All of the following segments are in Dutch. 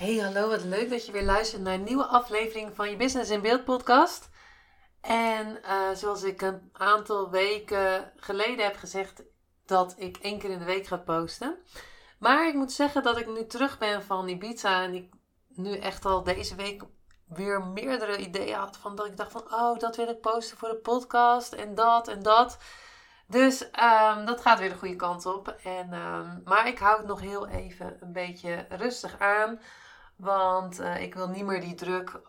Hey, hallo, wat leuk dat je weer luistert naar een nieuwe aflevering van je Business in Beeld podcast. En uh, zoals ik een aantal weken geleden heb gezegd dat ik één keer in de week ga posten. Maar ik moet zeggen dat ik nu terug ben van Ibiza en ik nu echt al deze week weer meerdere ideeën had van dat ik dacht van oh, dat wil ik posten voor de podcast en dat en dat. Dus um, dat gaat weer de goede kant op. En, um, maar ik hou het nog heel even een beetje rustig aan. Want uh, ik wil niet meer die druk,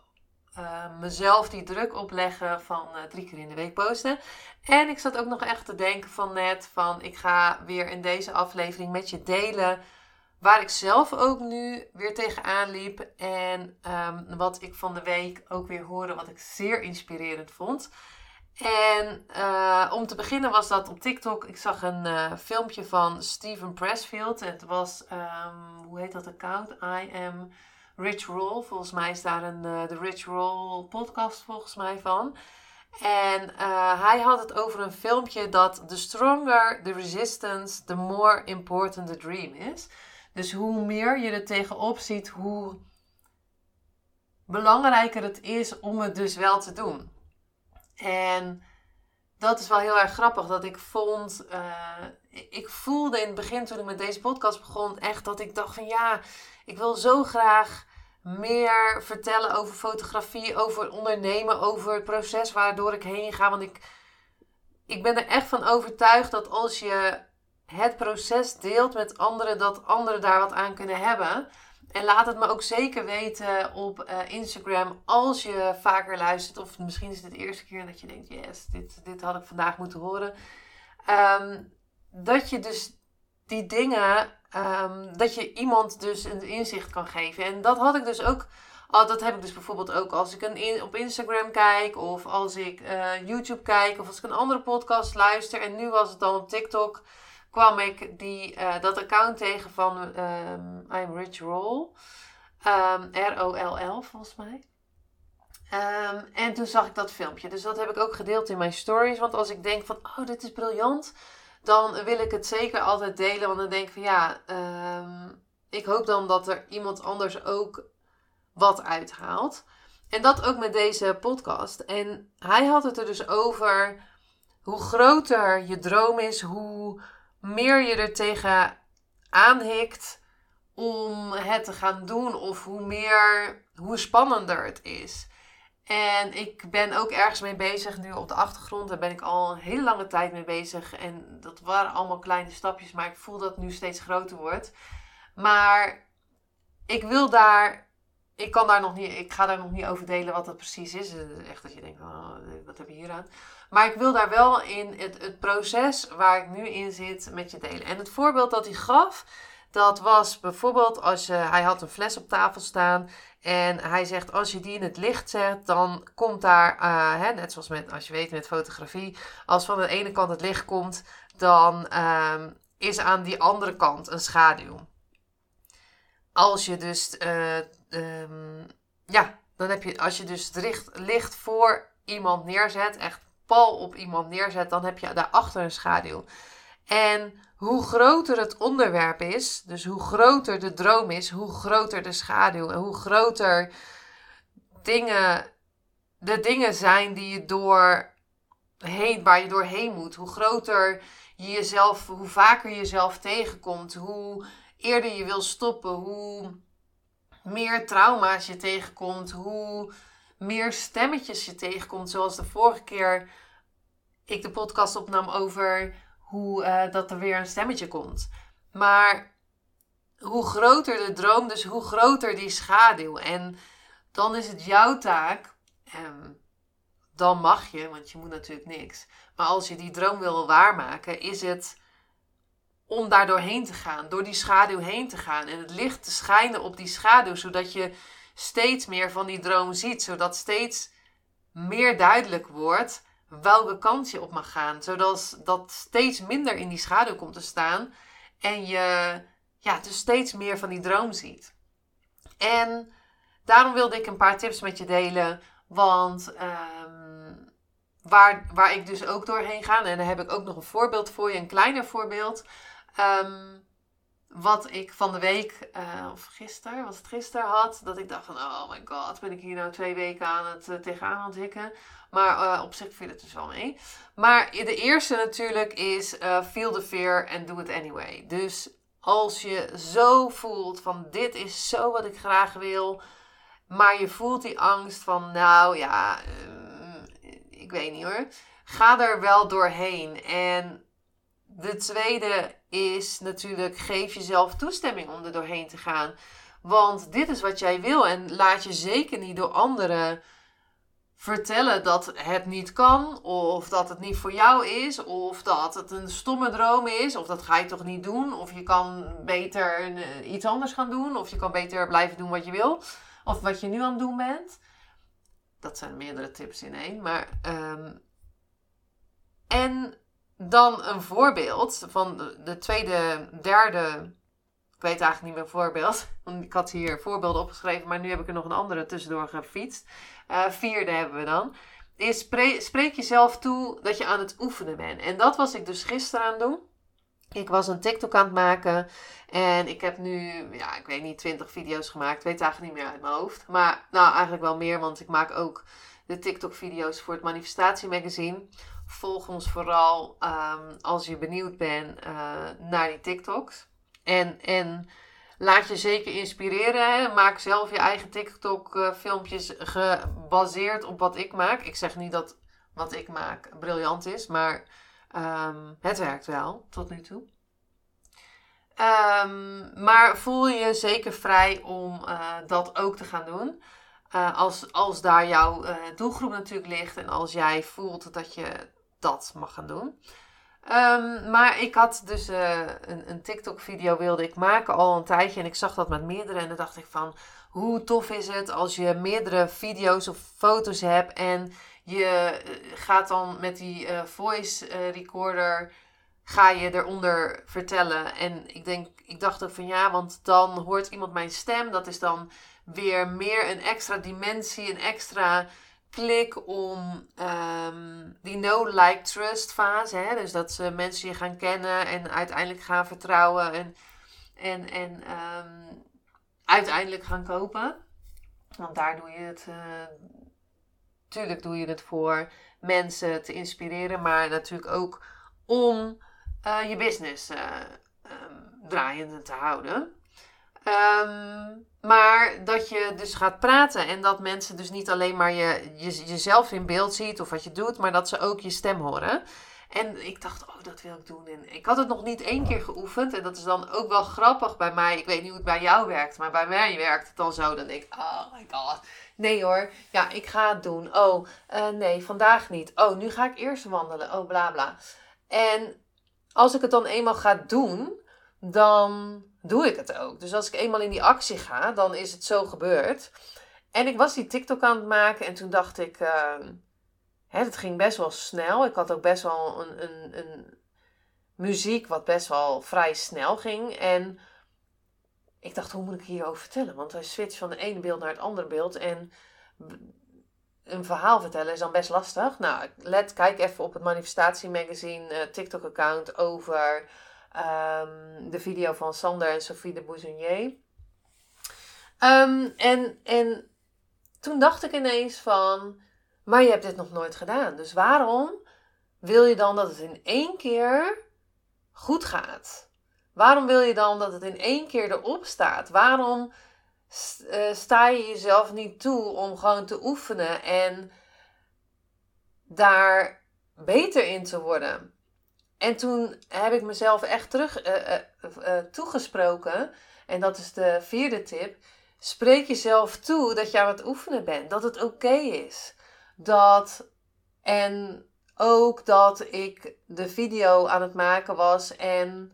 uh, mezelf die druk opleggen van uh, drie keer in de week posten. En ik zat ook nog echt te denken van net van ik ga weer in deze aflevering met je delen waar ik zelf ook nu weer tegenaan liep. En um, wat ik van de week ook weer hoorde wat ik zeer inspirerend vond. En om te beginnen was dat op TikTok. Ik zag een filmpje van Steven Pressfield. Het was, um, hoe heet dat account? I am Rich Roll. Volgens mij is daar een, uh, de Rich Roll podcast volgens mij van. En hij had het over een filmpje dat the stronger the resistance, the more important the dream is. Dus hoe meer je er tegenop ziet, hoe belangrijker het is om het dus wel te doen. En dat is wel heel erg grappig. Dat ik vond. Uh, ik voelde in het begin toen ik met deze podcast begon. Echt dat ik dacht van ja. Ik wil zo graag meer vertellen over fotografie. Over ondernemen. Over het proces waardoor ik heen ga. Want ik, ik ben er echt van overtuigd dat als je het proces deelt met anderen. Dat anderen daar wat aan kunnen hebben. En laat het me ook zeker weten op uh, Instagram als je vaker luistert. Of misschien is het de eerste keer dat je denkt, yes, dit, dit had ik vandaag moeten horen. Um, dat je dus die dingen, um, dat je iemand dus een inzicht kan geven. En dat had ik dus ook, dat heb ik dus bijvoorbeeld ook als ik een op Instagram kijk. Of als ik uh, YouTube kijk. Of als ik een andere podcast luister. En nu was het dan op TikTok kwam ik die, uh, dat account tegen van um, I'm Rich Roll. Um, R-O-L-L volgens mij. En toen zag ik dat filmpje. Dus dat heb ik ook gedeeld in mijn stories. Want als ik denk van, oh, dit is briljant. Dan wil ik het zeker altijd delen. Want dan denk ik van, ja, ik hoop dan dat er iemand anders ook wat uithaalt. En dat ook met deze podcast. En hij had het er dus over hoe groter je droom is, hoe meer je er tegen aanhikt om het te gaan doen of hoe meer, hoe spannender het is. En ik ben ook ergens mee bezig nu op de achtergrond. Daar ben ik al een hele lange tijd mee bezig. En dat waren allemaal kleine stapjes, maar ik voel dat het nu steeds groter wordt. Maar ik wil daar, ik kan daar nog niet, ik ga daar nog niet over delen wat dat precies is. Echt dat je denkt, oh, wat heb je hier aan? Maar ik wil daar wel in het, het proces waar ik nu in zit met je delen. En het voorbeeld dat hij gaf, dat was bijvoorbeeld als je, hij had een fles op tafel staan. En hij zegt, als je die in het licht zet, dan komt daar, uh, hè, net zoals met, als je weet met fotografie, als van de ene kant het licht komt, dan uh, is aan die andere kant een schaduw. Als je dus, uh, um, ja, dan heb je, als je dus het licht, licht voor iemand neerzet, echt pal op iemand neerzet, dan heb je daarachter een schaduw. En hoe groter het onderwerp is, dus hoe groter de droom is, hoe groter de schaduw en hoe groter dingen, de dingen zijn die je door heen, waar je doorheen moet, hoe groter je jezelf, hoe vaker je jezelf tegenkomt, hoe eerder je wil stoppen, hoe meer trauma's je tegenkomt, hoe meer stemmetjes je tegenkomt, zoals de vorige keer ik de podcast opnam over hoe uh, dat er weer een stemmetje komt. Maar hoe groter de droom, dus hoe groter die schaduw. En dan is het jouw taak. En dan mag je, want je moet natuurlijk niks. Maar als je die droom wil waarmaken, is het om daar doorheen te gaan, door die schaduw heen te gaan en het licht te schijnen op die schaduw, zodat je steeds meer van die droom ziet, zodat steeds meer duidelijk wordt welke kant je op mag gaan, zodat dat steeds minder in die schaduw komt te staan en je ja, dus steeds meer van die droom ziet. En daarom wilde ik een paar tips met je delen, want ehm, waar, waar ik dus ook doorheen ga, en daar heb ik ook nog een voorbeeld voor je, een kleiner voorbeeld. Ehm, wat ik van de week, uh, of gisteren, was het gisteren had, dat ik dacht van, oh my god, ben ik hier nou twee weken aan het uh, tegenaan aan hikken. Maar uh, op zich viel het dus wel mee. Maar de eerste natuurlijk is feel the fear and do it anyway. Dus als je zo voelt van dit is zo wat ik graag wil, maar je voelt die angst van, nou ja, ik weet niet hoor. Ga er wel doorheen. En de tweede is natuurlijk, geef jezelf toestemming om er doorheen te gaan. Want dit is wat jij wil. En laat je zeker niet door anderen vertellen dat het niet kan. Of dat het niet voor jou is. Of dat het een stomme droom is. Of dat ga je toch niet doen. Of je kan beter eh, iets anders gaan doen. Of je kan beter blijven doen wat je wil. Of wat je nu aan het doen bent. Dat zijn meerdere tips in één. Maar. Um, en dan een voorbeeld van de, tweede, derde. Ik weet eigenlijk niet meer voorbeeld. Want ik had hier voorbeelden opgeschreven, maar nu heb ik er nog een andere tussendoor gefietst. Uh, vierde hebben we dan. Is spreek, jezelf toe dat je aan het oefenen bent. En dat was ik dus gisteren aan het doen. Ik was een TikTok aan het maken. En ik heb nu, ja, ik weet niet, 20 video's gemaakt. Ik weet eigenlijk niet meer uit mijn hoofd. Maar nou, eigenlijk wel meer, want ik maak ook de TikTok-video's voor het Manifestatie Magazine volg ons vooral um, als je benieuwd bent uh, naar die TikToks. En, en laat je zeker inspireren. Hè? Maak zelf je eigen TikTok-filmpjes uh, gebaseerd op wat ik maak. Ik zeg niet dat wat ik maak briljant is, maar um, het werkt wel tot nu toe. Um, maar voel je zeker vrij om uh, dat ook te gaan doen. Als, als daar jouw doelgroep natuurlijk ligt en als jij voelt dat je dat mag gaan doen. Ehm, maar ik had dus uh, een, een TikTok-video wilde ik maken al een tijdje. En ik zag dat met meerdere. En dan dacht ik van, hoe tof is het als je meerdere video's of foto's hebt. En je eh, gaat dan met die uh, voice recorder, ga je eronder vertellen. En ik denk, ik dacht ook van ja, want dan hoort iemand mijn stem. Dat is dan weer meer een extra dimensie, een extra klik om um, die no-like-trust fase. Hè? Dus dat ze mensen je gaan kennen en uiteindelijk gaan vertrouwen en, en, en um, uiteindelijk gaan kopen. Want daar doe je het. Uh, tuurlijk doe je het voor mensen te inspireren, maar natuurlijk ook om uh, je business uh, um, draaiende te houden. Um, maar dat je dus gaat praten en dat mensen dus niet alleen maar je, je, jezelf in beeld ziet of wat je doet, maar dat ze ook je stem horen. En ik dacht, oh, dat wil ik doen. En ik had het nog niet één keer geoefend. En dat is dan ook wel grappig bij mij. Ik weet niet hoe het bij jou werkt, maar bij mij werkt het dan zo. Dan denk ik, oh my god. Nee hoor, ja, ik ga het doen. Oh, uh, nee, vandaag niet. Oh, nu ga ik eerst wandelen. Oh, bla bla. En als ik het dan eenmaal ga doen, dan doe ik het ook. Dus als ik eenmaal in die actie ga, dan is het zo gebeurd. En ik was die TikTok aan het maken en toen dacht ik, het ging best wel snel. Ik had ook best wel een, een, een muziek wat best wel vrij snel ging. En ik dacht, hoe moet ik hierover vertellen? Want hij switcht van het ene beeld naar het andere beeld. En een verhaal vertellen is dan best lastig. Nou, let, kijk even op het Manifestatie Magazine uh, TikTok-account over Um, de video van Sander en Sophie de Bouzonier. Um, en, en toen dacht ik ineens van, maar je hebt dit nog nooit gedaan. Dus waarom wil je dan dat het in één keer goed gaat? Waarom wil je dan dat het in één keer erop staat? Waarom uh, sta je jezelf niet toe om gewoon te oefenen en daar beter in te worden? En toen heb ik mezelf echt terug uh, uh, toegesproken. En dat is de vierde tip. Spreek jezelf toe dat je aan het oefenen bent. Dat het oké is. Dat. En ook dat ik de video aan het maken was. En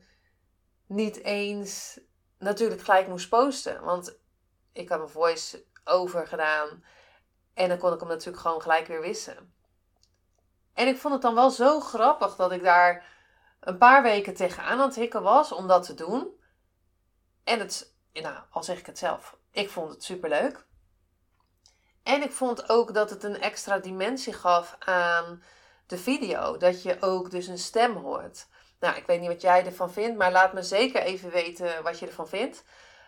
niet eens natuurlijk gelijk moest posten. Want ik had mijn voice over gedaan. En dan kon ik hem natuurlijk gewoon gelijk weer wissen. En ik vond het dan wel zo grappig dat ik daar een paar weken tegenaan aan het hikken was om dat te doen. En het, nou, al zeg ik het zelf, ik vond het superleuk. En ik vond ook dat het een extra dimensie gaf aan de video. Dat je ook dus een stem hoort. Nou, ik weet niet wat jij ervan vindt, maar laat me zeker even weten wat je ervan vindt.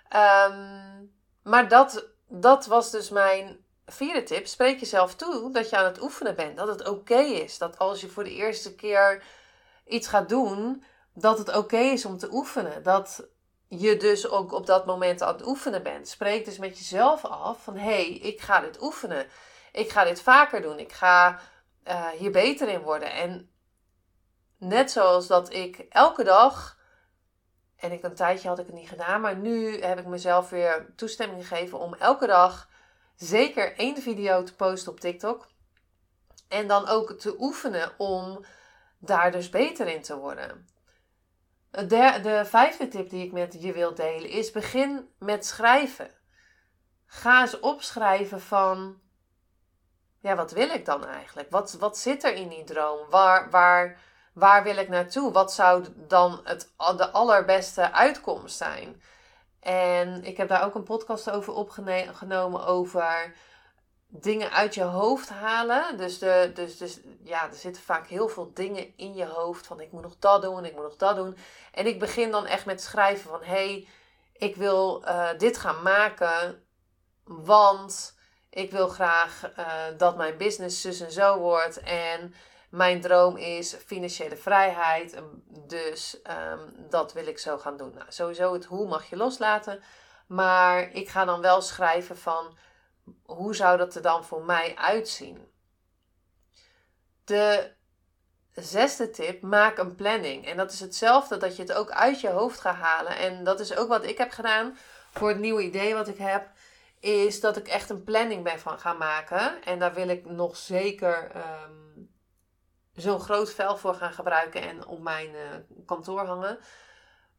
Ehm, maar dat, dat was dus mijn vierde tip. Spreek jezelf toe dat je aan het oefenen bent. Dat het oké is. Dat als je voor de eerste keer iets gaat doen, dat het oké is om te oefenen. Dat je dus ook op dat moment aan het oefenen bent. Spreek dus met jezelf af van hé, hey, ik ga dit oefenen. Ik ga dit vaker doen. Ik ga uh, hier beter in worden. En net zoals dat ik elke dag, en ik een tijdje had ik het niet gedaan, maar nu heb ik mezelf weer toestemming gegeven om elke dag zeker één video te posten op TikTok. En dan ook te oefenen om daar dus beter in te worden. De, de vijfde tip die ik met je wil delen is: begin met schrijven. Ga eens opschrijven van. Ja, wat wil ik dan eigenlijk? Wat, wat zit er in die droom? Waar, waar, waar wil ik naartoe? Wat zou dan het, de allerbeste uitkomst zijn? En ik heb daar ook een podcast over opgenomen over dingen uit je hoofd halen. Dus, de, dus, dus ja, er zitten vaak heel veel dingen in je hoofd van ik moet nog dat doen, ik moet nog dat doen. En ik begin dan echt met schrijven van hey, ik wil uh, dit gaan maken, want ik wil graag uh, dat mijn business zus en zo wordt. En mijn droom is financiële vrijheid. Dus um, dat wil ik zo gaan doen. Nou, sowieso het hoe mag je loslaten. Maar ik ga dan wel schrijven van hoe zou dat er dan voor mij uitzien? De zesde tip, maak een planning. En dat is hetzelfde dat je het ook uit je hoofd gaat halen. En dat is ook wat ik heb gedaan voor het nieuwe idee wat ik heb. Is dat ik echt een planning ben van gaan maken. En daar wil ik nog zeker um, zo'n groot vel voor gaan gebruiken en op mijn uh, kantoor hangen.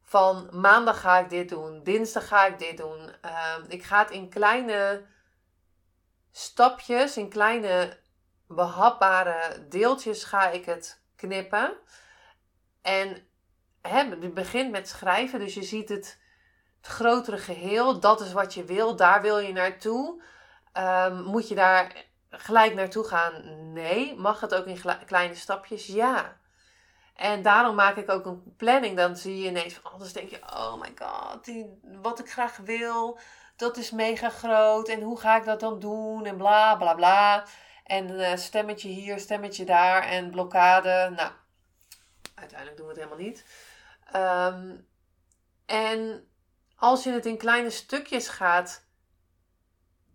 Van maandag ga ik dit doen, dinsdag ga ik dit doen. Uh, ik ga het in kleine stapjes, in kleine behapbare deeltjes ga ik het knippen. En je begint met schrijven, dus je ziet het, het grotere geheel. Dat is wat je wil, daar wil je naartoe. Um, moet je daar gelijk naartoe gaan? Nee. Mag het ook in kleine stapjes? Ja. En daarom maak ik ook een planning. Dan zie je ineens van anders denk je, oh my god, wat ik graag wil dat is mega groot. En hoe ga ik dat dan doen? En bla bla bla. En uh, stemmetje hier, stemmetje daar. En blokkade. Nou, uiteindelijk doen we het helemaal niet. Ehm, en als je het in kleine stukjes gaat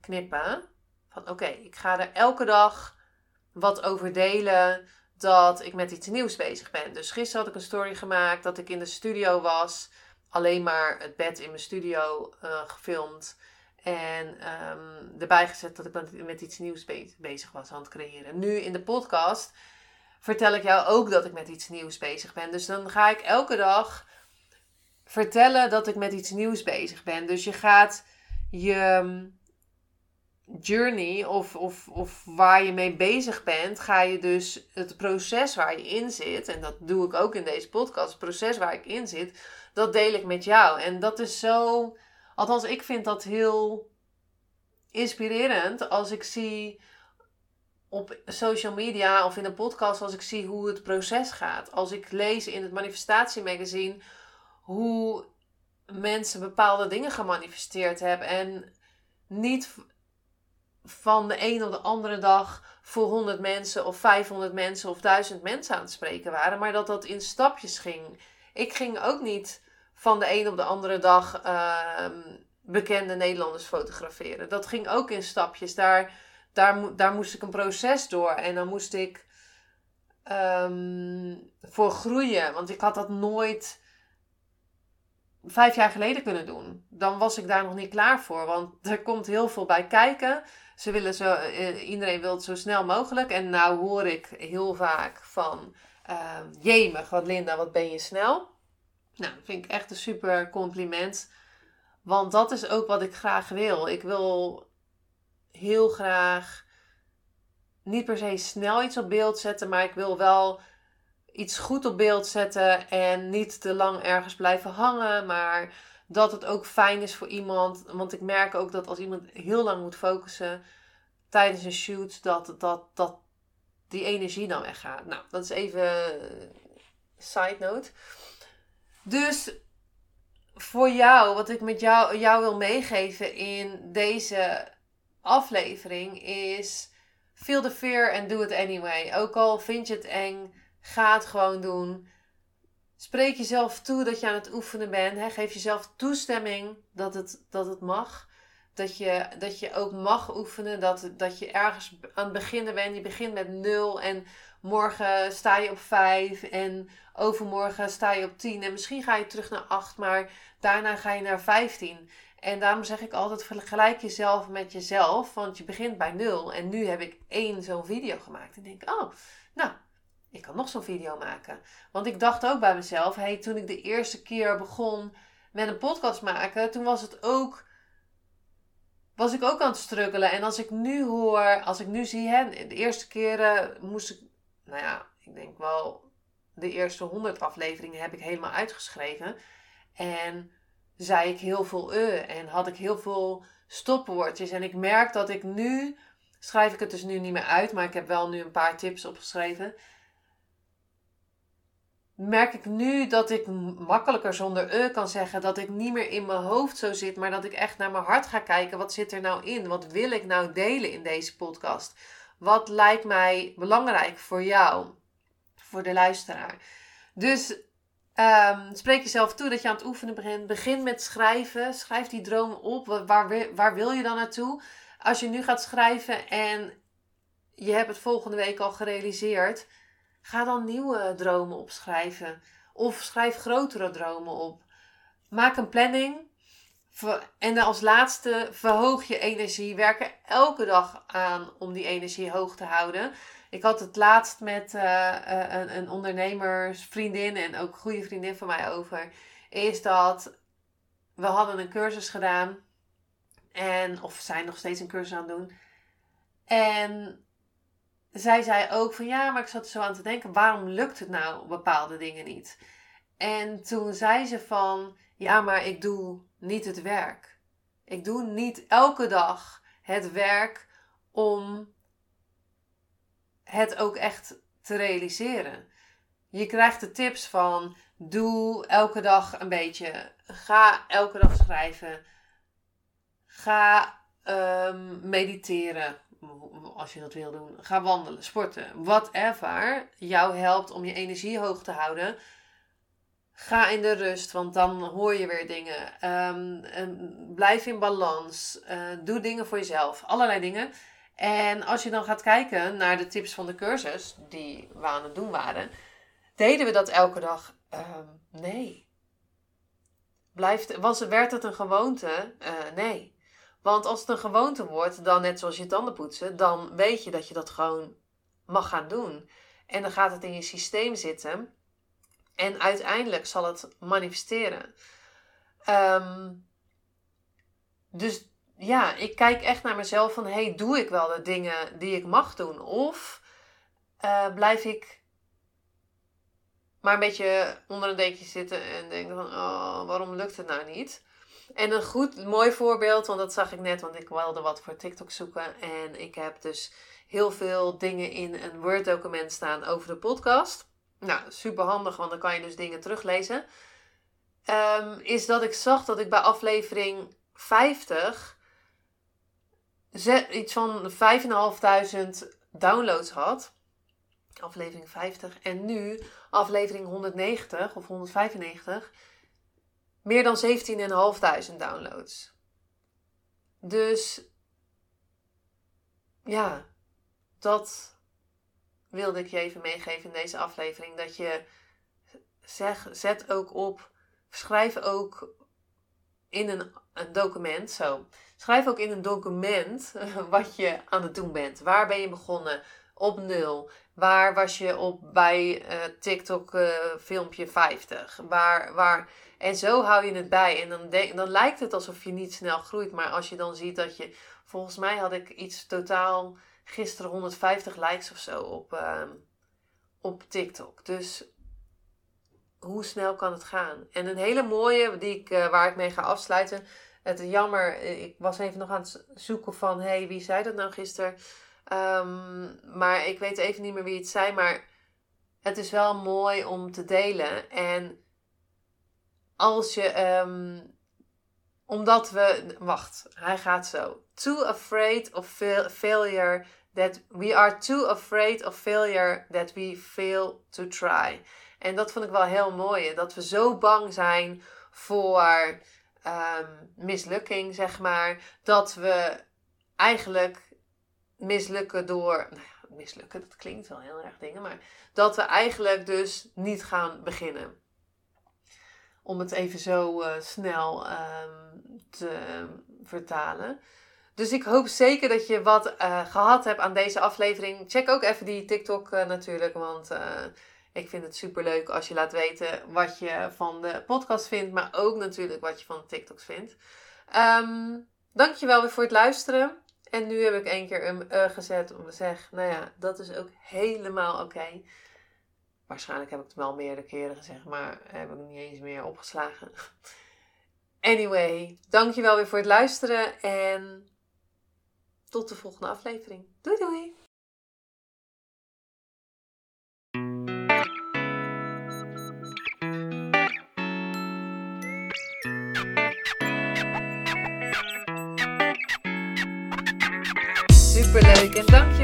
knippen. Van oké, ik ga er elke dag wat over delen dat ik met iets nieuws bezig ben. Dus gisteren had ik een story gemaakt dat ik in de studio was alleen maar het bed in mijn studio uh, gefilmd. En um, erbij gezet dat ik met iets nieuws bezig was aan het creëren. Nu in de podcast vertel ik jou ook dat ik met iets nieuws bezig ben. Dus dan ga ik elke dag vertellen dat ik met iets nieuws bezig ben. Dus je gaat je ehm, journey of, of, of waar je mee bezig bent, ga je dus het proces waar je in zit, en dat doe ik ook in deze podcast, het proces waar ik in zit, dat deel ik met jou. En dat is zo, althans ik vind dat heel inspirerend als ik zie op social media of in een podcast als ik zie hoe het proces gaat. Als ik lees in het manifestatiemagazine hoe mensen bepaalde dingen gemanifesteerd hebben en niet van de een op de andere dag voor 100 mensen of 500 mensen of 1000 mensen aan het spreken waren, maar dat dat in stapjes ging. Ik ging ook niet van de een op de andere dag uh, bekende Nederlanders fotograferen. Dat ging ook in stapjes. Daar, daar, daar moest ik een proces door en dan moest ik um, voor groeien, want ik had dat nooit vijf jaar geleden kunnen doen. Dan was ik daar nog niet klaar voor, want er komt heel veel bij kijken. Ze willen zo, uh, iedereen wil het zo snel mogelijk. En nou hoor ik heel vaak van, uh, jemig, wat Linda, wat ben je snel. Nou, dat vind ik echt een super compliment. Want dat is ook wat ik graag wil. Ik wil heel graag niet per se snel iets op beeld zetten, maar ik wil wel iets goed op beeld zetten en niet te lang ergens blijven hangen, maar dat het ook fijn is voor iemand. Want ik merk ook dat als iemand heel lang moet focussen tijdens een shoot, dat, dat, dat die energie dan weggaat. Nou, dat is even side note. Dus voor jou, wat ik met jou, jou wil meegeven in deze aflevering is feel the fear and do it anyway. Ook al vind je het eng, ga het gewoon doen. Spreek jezelf toe dat je aan het oefenen bent. Geef jezelf toestemming dat het, dat het mag. Dat je, dat je ook mag oefenen. Dat, dat je ergens aan het beginnen bent. Je begint met nul en morgen sta je op vijf. En overmorgen sta je op tien. En misschien ga je terug naar acht, maar daarna ga je naar vijftien. En daarom zeg ik altijd: vergelijk jezelf met jezelf. Want je begint bij nul. En nu heb ik één zo'n video gemaakt. En denk: oh, nou, ik kan nog zo'n video maken. Want ik dacht ook bij mezelf: hey, toen ik de eerste keer begon met een podcast maken, toen was het ook. Was ik ook aan het struggelen. En als ik nu hoor, als ik nu zie, hè, de eerste keren moest ik, nou ja, ik denk wel, de eerste honderd afleveringen heb ik helemaal uitgeschreven. En zei ik heel veel uh en had ik heel veel stopwoordjes. En ik merk dat ik nu, schrijf ik het dus nu niet meer uit, maar ik heb wel nu een paar tips opgeschreven. Merk ik nu dat ik makkelijker zonder uh kan zeggen dat ik niet meer in mijn hoofd zo zit, maar dat ik echt naar mijn hart ga kijken. Wat zit er nou in? Wat wil ik nou delen in deze podcast? Wat lijkt mij belangrijk voor jou, voor de luisteraar? Dus Um, spreek jezelf toe dat je aan het oefenen begint. Begin met schrijven. Schrijf die droom op. Waar, waar wil je dan naartoe? Als je nu gaat schrijven en je hebt het volgende week al gerealiseerd, ga dan nieuwe dromen opschrijven. Of schrijf grotere dromen op. Maak een planning. En als laatste verhoog je energie. Werk er elke dag aan om die energie hoog te houden. Ik had het laatst met uh, een, een ondernemersvriendin en ook goede vriendin van mij over. Is dat we hadden een cursus gedaan. En, of zijn nog steeds een cursus aan het doen. En zij zei ook van ja, maar ik zat er zo aan te denken, waarom lukt het nou bepaalde dingen niet? En toen zei ze van ja, maar ik doe niet het werk. Ik doe niet elke dag het werk om het ook echt te realiseren. Je krijgt de tips van doe elke dag een beetje. Ga elke dag schrijven. Ga um, mediteren als je dat wil doen. Ga wandelen, sporten, whatever jou helpt om je energie hoog te houden. Ga in de rust, want dan hoor je weer dingen. Um, blijf in balans. Uh, doe dingen voor jezelf. Allerlei dingen. En als je dan gaat kijken naar de tips van de cursus die we aan het doen waren, deden we dat elke dag? Ehm, nee. Blijft, was, werd het een gewoonte? Uh, nee. Want als het een gewoonte wordt, dan net zoals je tanden poetsen, dan weet je dat je dat gewoon mag gaan doen. En dan gaat het in je systeem zitten. En uiteindelijk zal het manifesteren. Um, dus ja, ik kijk echt naar mezelf van, hey, doe ik wel de dingen die ik mag doen? Of uh, blijf ik maar een beetje onder een dekje zitten en denk van, oh, waarom lukt het nou niet? En een goed, mooi voorbeeld, want dat zag ik net, want ik wilde wat voor TikTok zoeken. En ik heb dus heel veel dingen in een Word-document staan over de podcast. Nou, super handig, want dan kan je dus dingen teruglezen. Um, is dat ik zag dat ik bij aflevering 50 iets van 5.500 downloads had. Aflevering 50. En nu, aflevering 190 of 195, meer dan 17.500 downloads. Dus ja, dat wilde ik je even meegeven in deze aflevering. Dat je zeg, zet ook op, schrijf ook in een, een document zo. Schrijf ook in een document wat je aan het doen bent. Waar ben je begonnen? op 0? Waar was je op bij uh, TikTok uh, filmpje 50? Waar, waar... En zo hou je het bij. En dan, dan lijkt het alsof je niet snel groeit. Maar als je dan ziet dat je... Volgens mij had ik iets totaal gisteren 150 likes of zo op, uh, op TikTok. Dus hoe snel kan het gaan? En een hele mooie, die ik, uh, waar ik mee ga afsluiten. Het jammer, ik was even nog aan het zoeken van... Hé, hey, wie zei dat nou gisteren? Um, maar ik weet even niet meer wie het zei. Maar het is wel mooi om te delen. En als je... Um, omdat we... Wacht, hij gaat zo. Too afraid of fail, failure that we are too afraid of failure that we fail to try. En dat vond ik wel heel mooi. Dat we zo bang zijn voor um, mislukking, zeg maar. Dat we eigenlijk mislukken door. Nou ja, mislukken, dat klinkt wel heel erg dingen. Maar dat we eigenlijk dus niet gaan beginnen. Om het even zo uh, snel um, te vertalen. Dus ik hoop zeker dat je wat uh, gehad hebt aan deze aflevering. Check ook even die TikTok uh, natuurlijk. Want ik vind het super leuk als je laat weten wat je van de podcast vindt. Maar ook natuurlijk wat je van de TikToks vindt. Um, dankjewel weer voor het luisteren. En nu heb ik één keer een gezet om te zeggen, nou ja, dat is ook helemaal oké. Waarschijnlijk heb ik het wel meerdere keren gezegd, maar heb ik niet eens meer opgeslagen. Anyway, dankjewel weer voor het luisteren en tot de volgende aflevering. Doei doei! Superleuk en